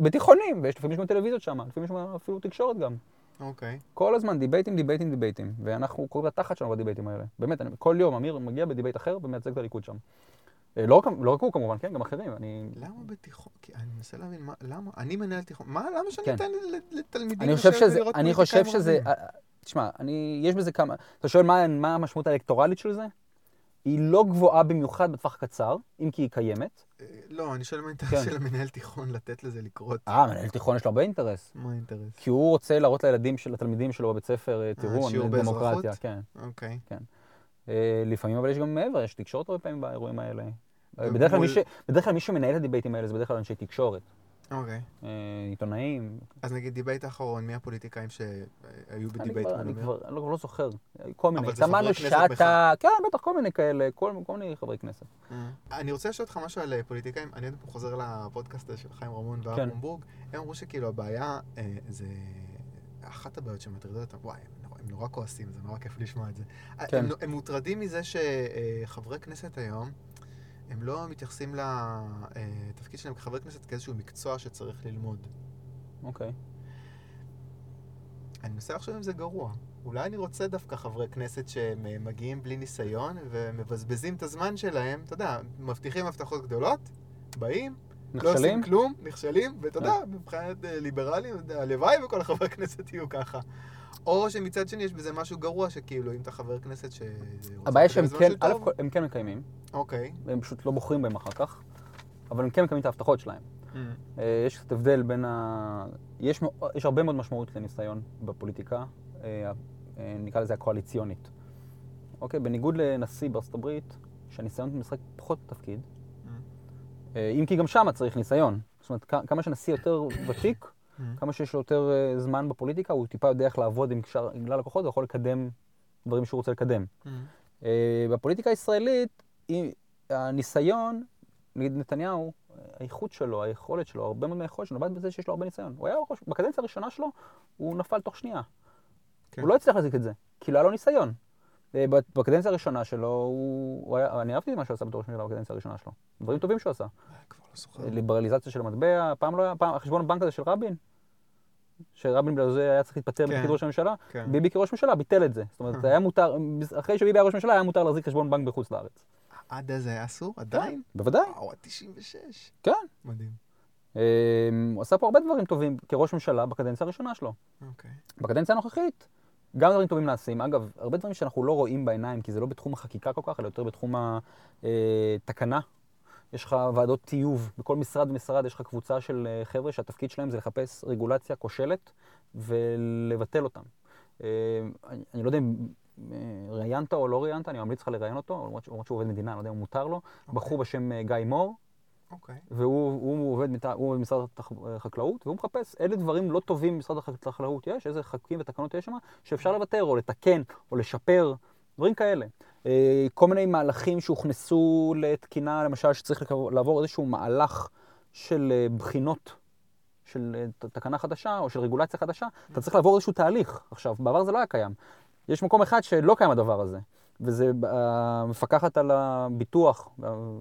בתיכונים, ויש לפעמים יש גם טלוויזיות שם, לפעמים יש אפילו תקשורת גם. אוקיי. כל הזמן דיבייטים, דיבייטים, דיבייטים. ואנחנו קוראים לתחת שלנו בדיבייטים האלה. באמת, אני, כל יום אמיר מגיע בדיבייט אחר ומייצג את הליכוד שם. אה, לא לא רק הוא כמובן, כן, גם אחרים. אני, למה בתיכון? כי אני מנסה להבין, מה, למה? אני מנהל תיכון. מה, למה שאני כן. אתן ל- לתלמידים אני חושב לשבת שזה, ולראות אני חושב שזה? אה, אה, תשמע, אני, יש בזה כמה, אתה שואל מה, מה המשמעות האלקטורלית של זה? היא לא גבוהה במיוחד בטווח הקצר, אם כי היא קיימת. אה, לא, אני שואל מה כן. האינטרס של המנהל תיכון לתת לזה לקרות. אה, מנהל תיכון יש לו הרבה אינטרס. מה האינטרס? כי הוא רוצה להראות לילדים של התלמידים שלו בבית ספר, אה, תראו, שיעור אני דמוקרטיה? כן. אוקיי. אה, לפעמים אבל יש גם מעבר, יש תקשורת הרבה פעמים באירועים האלה. אה. בדרך כלל מי שמנהל את הדיבייטים האלה זה בדרך כלל אנשי תקשורת, אוקיי. אה, עיתונאים. אז נגיד דיבייט האחרון, מי הפוליטיקאים שהיו בדיבייט כבר, אני כבר אני לא, לא זוכר, כל מיני. אבל זה חברי כנסת שטה, כן, בטח, כל מיני כאלה, כל, כל מיני חברי כנסת. אה. אני רוצה לשאול אותך משהו על אה, פוליטיקאים. אני עוד פעם חוזר לפודקאסט של חיים רמון כן. ואברום בורג. הם אמרו שכאילו הבעיה אה, זה... אחת הבעיות שמטרידות אותם, וואי, הם נורא- הם נורא כועסים, זה נורא כיף לשמוע את זה. כן. הם, הם מוטרדים מזה שחברי כנסת היום הם לא מתייחסים לתפקיד שלהם כחבר כנסת כאיזשהו מקצוע שצריך ללמוד. אוקיי. אני מנסה לחשוב אם זה גרוע. אולי אני רוצה דווקא חברי כנסת שמגיעים בלי ניסיון ומבזבזים את הזמן שלהם, אתה יודע, מבטיחים הבטחות גדולות, באים, לא עושים נכשלים? כלום, נכשלים, ואתה יודע, מבחינת אה, ליברלים, הלוואי וכל החברי כנסת יהיו ככה. או שמצד שני יש בזה משהו גרוע, שכאילו, אם אתה חבר כנסת ש... הבעיה שהם כן, א', הם כן מקיימים, אוקיי. והם פשוט לא בוחרים בהם אחר כך, אבל הם כן מקיימים את ההבטחות שלהם. Mm. אה, יש קצת הבדל בין ה... יש, יש הרבה מאוד משמעות לניסיון בפוליטיקה, אה, אה, נקרא לזה הקואליציונית. אוקיי, בניגוד לנשיא בארצות הברית, שהניסיון משחק פחות תפקיד, Mm. אם כי גם שם צריך ניסיון. זאת אומרת, כמה שנשיא יותר ותיק. כמה שיש לו יותר אה, זמן בפוליטיקה, הוא טיפה יודע איך לעבוד עם כלל הכוחות, הוא יכול לקדם דברים שהוא רוצה לקדם. Mm. אה, בפוליטיקה הישראלית, הניסיון, נגיד נתניהו, האיכות שלו, היכולת שלו, הרבה מאוד מהיכולת שלו, נובעת בזה שיש לו הרבה ניסיון. הוא היה, בקדנציה הראשונה שלו, הוא נפל תוך שנייה. כן. הוא לא הצליח להחזיק את זה, כי לא היה לו ניסיון. אה, בקדנציה הראשונה שלו, הוא, היה, אני אהבתי מה שהוא עשה בתור ראש ממשלה בקדנציה הראשונה שלו. דברים טובים שהוא עשה. אה, לא. ליברליזציה של המטבע, פעם לא היה, פעם, החשבון הבנק הזה של רבין, שרבין בגלל זה היה צריך להתפטר כן. בתפקיד ראש הממשלה, כן. ביבי כראש ממשלה ביטל את זה. זאת אומרת, זה היה מותר, אחרי שביבי היה ראש ממשלה, היה מותר להחזיק חשבון בנק בחוץ לארץ. עד אז היה אסור? עדיין? בוודאי, וואו, עד 96. כן. מדהים. אמ, הוא עשה פה הרבה דברים טובים כראש ממשלה בקדנציה הראשונה שלו. אוקיי. בקדנציה הנוכחית, גם דברים טובים נעשים. אגב, הרבה דברים שאנחנו לא רואים בעיניים, כי זה לא בתחום החקיקה כל כך, אלא יותר בתחום התקנה. יש לך ועדות טיוב, בכל משרד ומשרד יש לך קבוצה של אה, חבר'ה שהתפקיד שלהם זה לחפש רגולציה כושלת ולבטל אותם. אה, אני לא יודע אם אה, ראיינת או לא ראיינת, אני ממליץ לך לראיין אותו, למרות שהוא עובד מדינה, אני לא יודע אם מותר לו. בחור בשם אה, גיא מור, אוקיי. והוא הוא עובד, במשרד החקלאות, והוא מחפש אילו דברים לא טובים במשרד הח- החקלאות יש, איזה חוקים ותקנות יש שם, שאפשר לוותר או לתקן או לשפר, דברים כאלה. אה, כל מיני מהלכים שהוכנסו לתקינה, למשל, שצריך לעבור איזשהו מהלך של אה, בחינות. של אה, תקנה חדשה או של רגולציה חדשה, אתה צריך לעבור איזשהו תהליך. עכשיו, בעבר זה לא היה קיים. יש מקום אחד שלא קיים הדבר הזה, וזה אה, המפקחת על הביטוח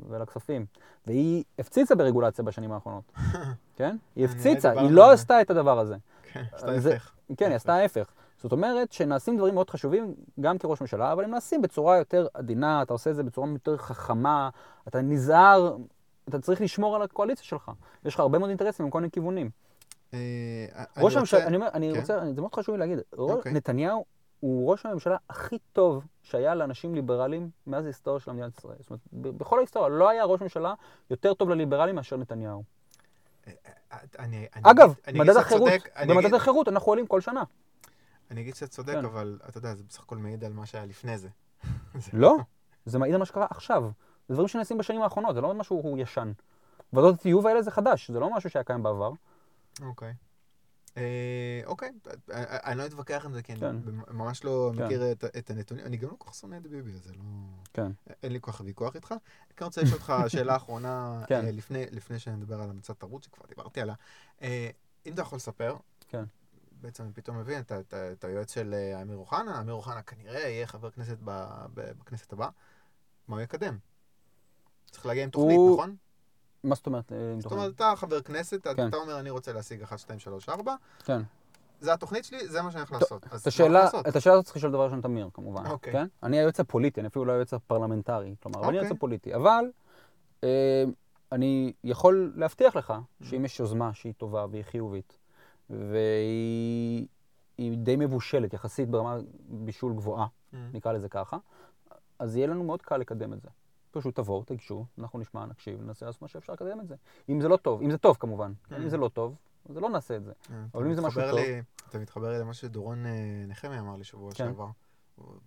ועל הכספים. והיא הפציצה ברגולציה בשנים האחרונות, כן? היא הפציצה, היא לא. עשתה את הדבר הזה. כן, עשתה זה- ההפך. כן, היא עשתה ההפך. זאת אומרת שנעשים דברים מאוד חשובים גם כראש ממשלה, אבל הם נעשים בצורה יותר עדינה, אתה עושה את זה בצורה יותר חכמה, אתה נזהר, אתה צריך לשמור על הקואליציה שלך. יש לך הרבה מאוד אינטרסים מכל מיני כיוונים. אה, ראש הממשלה, אני אומר, אני כן. רוצה, זה מאוד חשוב לי להגיד, אוקיי. נתניהו הוא ראש הממשלה הכי טוב שהיה לאנשים ליברליים מאז ההיסטוריה של מדינת ישראל. זאת אומרת, בכל ההיסטוריה לא היה ראש ממשלה יותר טוב לליברלים מאשר נתניהו. אני- אני אגב, אני מדד החירות, במדד אגיד- החירות אנחנו עולים כל שנה. אני אגיד שאתה צודק, כן. אבל אתה יודע, זה בסך הכל מעיד על מה שהיה לפני זה. לא, זה מעיד על מה שקרה עכשיו. זה דברים שנעשים בשנים האחרונות, זה לא משהו הוא ישן. ועדות הטיוב האלה זה חדש, זה לא משהו שהיה קיים בעבר. אוקיי. אה, אוקיי, אה, אה, אני לא אתווכח עם זה, כי אני כן. ממש לא כן. מכיר את- הנתונים. אני גם לא כל כך שונא את ביבי, אז זה לא... כן. אין לי כל כך ויכוח איתך. אני כן רוצה לשאול אותך שאלה אחרונה. אה, לפני- שנדבר על המצאת תרבות, שכבר דיברתי עליה. אה, אם אתה יכול לספר. בעצם אני פתאום מבין את היועץ של אה, אמיר אוחנה, אמיר אוחנה כנראה יהיה חבר כנסת בכנסת הבאה, מה הוא יקדם? צריך להגיע עם תוכנית, נכון? מה זאת אומרת? אה, זאת? אומרת, אתה חבר כנסת, אתה כן. אתה אומר, אני רוצה להשיג 1, 2, 3, 4, כן. זה התוכנית שלי, זה מה שאני הולך לעשות. את השאלה? את השאלה הזאת צריך לשאול דבר ראשון תמיר, כמובן. אוקיי. כן? אני היועץ הפוליטי, אני אפילו לא היועץ הפרלמנטרי. כלומר, אבל אני אוקיי. היועץ הפוליטי. אבל אה, אני יכול להבטיח לך Mm-hmm. שאם יש יוזמה שהיא טובה והיא חיובית, והיא היא די מבושלת, יחסית ברמה בישול גבוהה, Mm. נקרא לזה ככה, אז יהיה לנו מאוד קל לקדם את זה. פשוט תבואו, תגישו, אנחנו נשמע, נקשיב, ננסה לעשות מה שאפשר לקדם את זה. אם זה לא טוב, אם זה טוב כמובן, Mm. אם זה לא טוב, אז לא נעשה את זה. אה, אבל אם זה משהו טוב- אתה מתחבר למה שדורון אה, נחמי אמר לי שבוע כן. שעבר.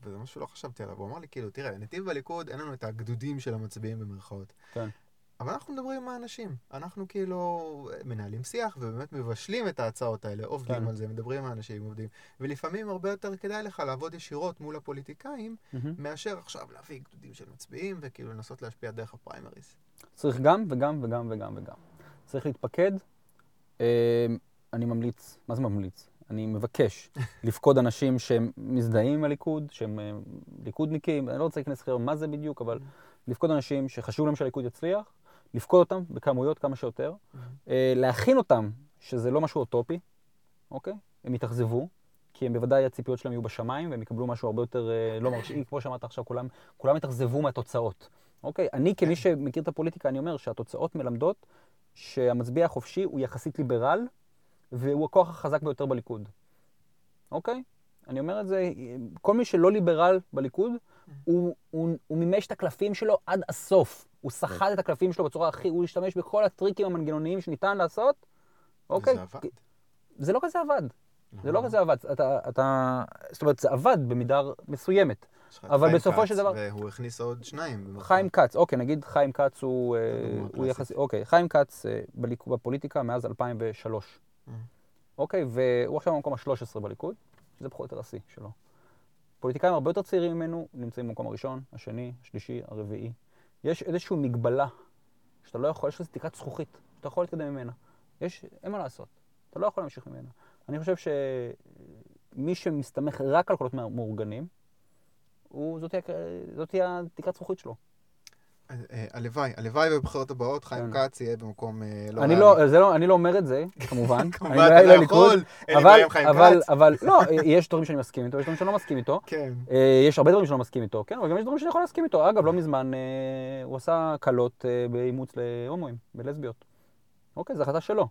וזה משהו שלא חשבתי עליו. הוא אמר לי, כאילו, תראה, נתיב בליכוד, אין לנו את הגדודים של המצביעים במרכאות. כן. אבל אנחנו מדברים עם האנשים. אנחנו כאילו מנהלים שיח ובאמת מבשלים את ההצעות האלה, עובדים כן. על זה, מדברים עם האנשים, עובדים. ולפעמים הרבה יותר כדאי לך לעבוד ישירות מול הפוליטיקאים, מהמם. מאשר עכשיו להביא גדודים של מצביעים וכאילו לנסות להשפיע דרך הפריימריז. צריך גם וגם וגם וגם וגם. צריך להתפקד. אה, אני ממליץ, מה זה ממליץ? אני מבקש לפקוד אנשים שהם מזדהים עם הליכוד, שהם אה, ליכודניקים, אני לא רוצה להיכנס לכם מה זה בדיוק, אבל לפקוד אנשים שחשוב להם שהליכוד יצליח, לפקוד אותם בכמויות כמה שיותר, אה, להכין אותם שזה לא משהו אוטופי, אוקיי? הם יתאכזבו, כי הם בוודאי הציפיות שלהם יהיו בשמיים, והם יקבלו משהו הרבה יותר אה, לא מרשים, כמו שאמרת עכשיו, כולם, כולם יתאכזבו מהתוצאות. אוקיי? אני כמי שמכיר את הפוליטיקה, אני אומר שהתוצאות מלמדות שהמצביע החופשי הוא יחסית ליברל, והוא הכוח החזק ביותר בליכוד. אוקיי? אני אומר את זה, כל מי שלא ליברל בליכוד, הוא, הוא, הוא מימש את הקלפים שלו עד הסוף. הוא סחט את הקלפים שלו בצורה הכי, הוא השתמש בכל הטריקים המנגנוניים שניתן לעשות. אוקיי? זה עבד. זה לא כזה עבד. זה לא כזה עבד. אתה, אתה, זאת אומרת, זה עבד במידה מסוימת. אבל בסופו של דבר- והוא הכניס עוד שניים. חיים כץ, אוקיי, נגיד חיים כץ הוא, אה, הוא. יחסי, אוקיי, חיים כץ אה, בפוליטיקה מאז 2003. אה. אוקיי, והוא עכשיו במקום ה-13 בליכוד, זה פחות או יותר השיא שלו. פוליטיקאים הרבה יותר צעירים ממנו נמצאים במקום הראשון, השני, השלישי, הרביעי. יש איזושהי מגבלה שאתה לא יכול, יש איזו תקרת זכוכית, שאתה יכול להתקדם ממנה. יש, אין מה לעשות, אתה לא יכול להמשיך ממנה. אני חושב שמי שמסתמך רק על קולות מאורגנים, הוא, זאת, תהיה, התקרת זכוכית שלו. אה, אה, הלוואי, הלוואי בבחירות הבאות, חיים כן. כץ יהיה במקום אה, לא אני. לא, זה לא, אני לא אומר את זה, כמובן. כמובן, אני אתה לא יכול, אין לי בעיה עם חיים כץ. אבל, לא, יש דברים שאני מסכים איתו, יש דברים שאני לא מסכים איתו. כן. אה, יש הרבה דברים שאני לא מסכים איתו, כן, אבל גם יש דברים שאני יכול להסכים איתו. אגב, לא מזמן אה, הוא עשה הקלות אה, באימוץ להומואים, בלסביות. אוקיי, זו החלטה שלו.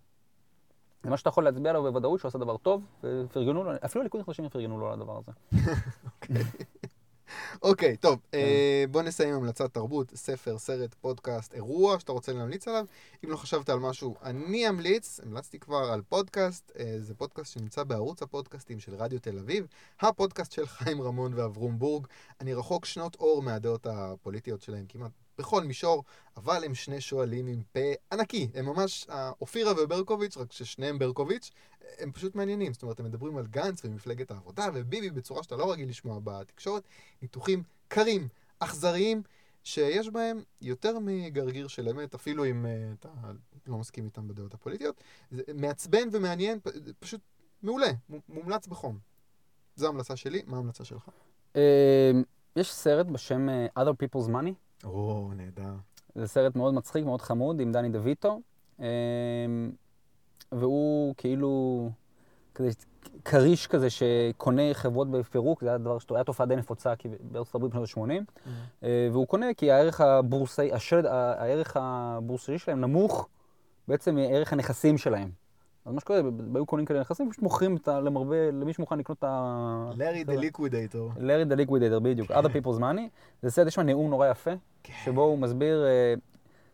זה מה שאתה יכול להצביע עליו בוודאות שהוא עשה דבר טוב, ופרגנו לו, אפילו הליכוד החדשים פרגנו לו על הדבר הזה. אוקיי, טוב, כן. אה, בוא נסיים עם המלצת תרבות, ספר, סרט, פודקאסט, אירוע שאתה רוצה להמליץ עליו. אם לא חשבת על משהו, אני אמליץ, המלצתי כבר על פודקאסט, אה, זה פודקאסט שנמצא בערוץ הפודקאסטים של רדיו תל אביב, הפודקאסט של חיים רמון ואברום בורג. אני רחוק שנות אור מהדעות הפוליטיות שלהם כמעט בכל מישור, אבל הם שני שואלים עם פה ענקי. הם ממש אה, אופירה וברקוביץ', רק ששניהם ברקוביץ', הם פשוט מעניינים. זאת אומרת, הם מדברים על גנץ ומפלגת העבודה וביבי בצורה שאתה לא רגיל לשמוע בתקשורת. ניתוחים קרים, אכזריים, שיש בהם יותר מגרגיר של אמת, אפילו אם uh, אתה לא מסכים איתם בדעות הפוליטיות. זה מעצבן ומעניין, פ- פשוט מעולה, מומלץ בחום. זו ההמלצה שלי, מה ההמלצה שלך? אה, יש סרט בשם אה, Other People's Money. או, נהדר. זה סרט מאוד מצחיק, מאוד חמוד, עם דני דויטו. והוא כאילו כזה כריש כזה שקונה חברות בפירוק, זה היה דבר, היה תופעה די נפוצה כי בארצות הברית בשנות ה-80. והוא קונה כי הערך הבורסאי, השלד, הערך הבורסאי שלהם נמוך בעצם מערך הנכסים שלהם. אז מה שקורה, היו קונים כאלה נכסים, פשוט מוכרים את ה- למרבה, למי שמוכן לקנות את ה... לארי דה ליקווידייטור. לארי דה ליקווידטר, בדיוק, other people's money. זה סרט, יש שם נאום נורא יפה, שבו הוא מסביר...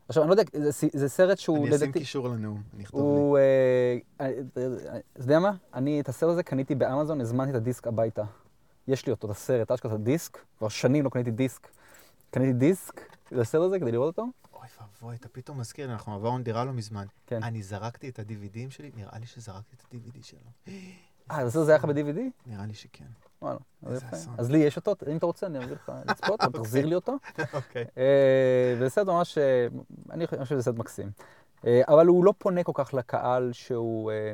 אה, עכשיו, אני לא יודע, זה, זה סרט שהוא אני אשים לדעתי... קישור לנאום, אני אכתוב לי. הוא... אה, אה, אה, אתה יודע מה? אני את הסרט הזה קניתי באמזון, הזמנתי את הדיסק הביתה. יש לי אותו, את הסרט, אשכרה את הדיסק, כבר שנים לא קניתי דיסק. קניתי דיסק לסרט הזה כדי לראות אותו. אוי ואבוי, אתה פתאום מזכיר לי, אנחנו עברנו דירה לא מזמן. כן. אני זרקתי את ה-DVDים שלי, נראה לי שזרקתי את ה-DVD שלו. אה, הסרט הזה היה לך ב-DVD? נראה לי שכן. וואלה, אז יפה. לי יש אותו, אם אתה רוצה, אני אביא לך לצפות, אתה תחזיר לי אותו. אוקיי. אה, וזה סרט ממש, אה, אני חושב שזה סרט מקסים. אה, אבל הוא לא פונה כל כך לקהל שהוא, אה,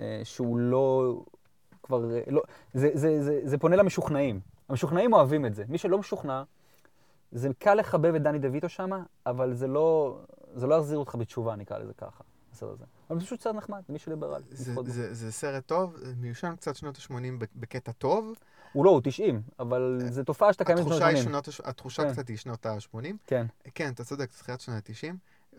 אה, שהוא לא, כבר, אה, לא, זה, זה, זה, זה פונה למשוכנעים. המשוכנעים אוהבים את זה. מי שלא משוכנע, זה קל לחבב את דני דויטו שמה, אבל זה לא, זה לא יחזיר אותך בתשובה, נקרא לזה ככה, הסרט הזה. אבל זה פשוט סרט נחמד, מי שליברל. זה- סרט טוב, מיושן קצת שנות ה-80 בקטע טוב. הוא לא, הוא 90, אבל זו תופעה שאתה קיימת בשנות התחושה היא ה-80. שנות, הש- התחושה כן. קצת היא שנות ה-80. כן. כן, אתה צודק, תחילת שנות ה-90,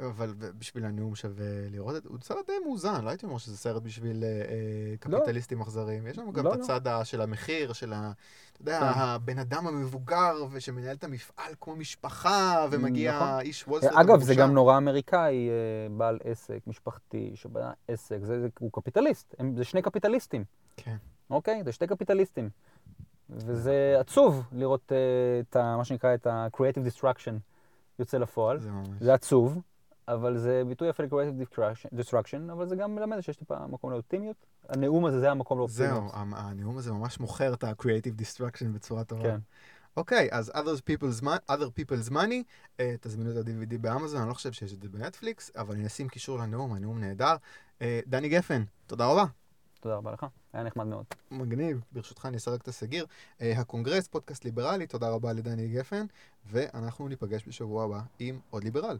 אבל בשביל הנאום שווה לראות את זה. הוא סרט די מאוזן, לא הייתי אומר שזה סרט בשביל אה, אה, קפיטליסטים אכזריים. יש לנו גם לא, את לא. הצד ה- של המחיר, של ה... אתה יודע, כן. הבן אדם המבוגר, ושמנהל את המפעל כמו משפחה, ומגיע נכון. איש וול סטריט אגב, זה. גם נורא אמריקאי, אה, בעל עסק, משפחתי, שבנה עסק, זה, זה, הוא קפיטליסט, הם, זה שני קפיטליסטים, כן. אוקיי? זה שני קפיטליסטים. וזה עצוב לראות אה, את ה, מה שנקרא, את ה-creative destruction יוצא לפועל. זה ממש. זה עצוב, אבל זה ביטוי יפה ל-creative destruction- destruction, אבל זה גם מלמד שיש טיפה מקום לאופטימיות. הנאום הזה, זה המקום זהו, לאופטימיות. המ- הנאום הזה ממש מוכר את ה-creative destruction בצורה טובה. כן. אוקיי, אז others people's, mon- other people's money, uh, תזמינו את ה-DVD באמזון, אני לא חושב שיש את זה בנטפליקס, אבל אני אשים קישור לנאום, הנאום נהדר. Uh, דני גפן, תודה רבה. תודה רבה לך, היה נחמד מאוד. מגניב, ברשותך אני אסרק את הסגיר. אה, הקונגרס, פודקאסט ליברלי, תודה רבה לדני גפן, ואנחנו ניפגש בשבוע הבא עם עוד ליברל.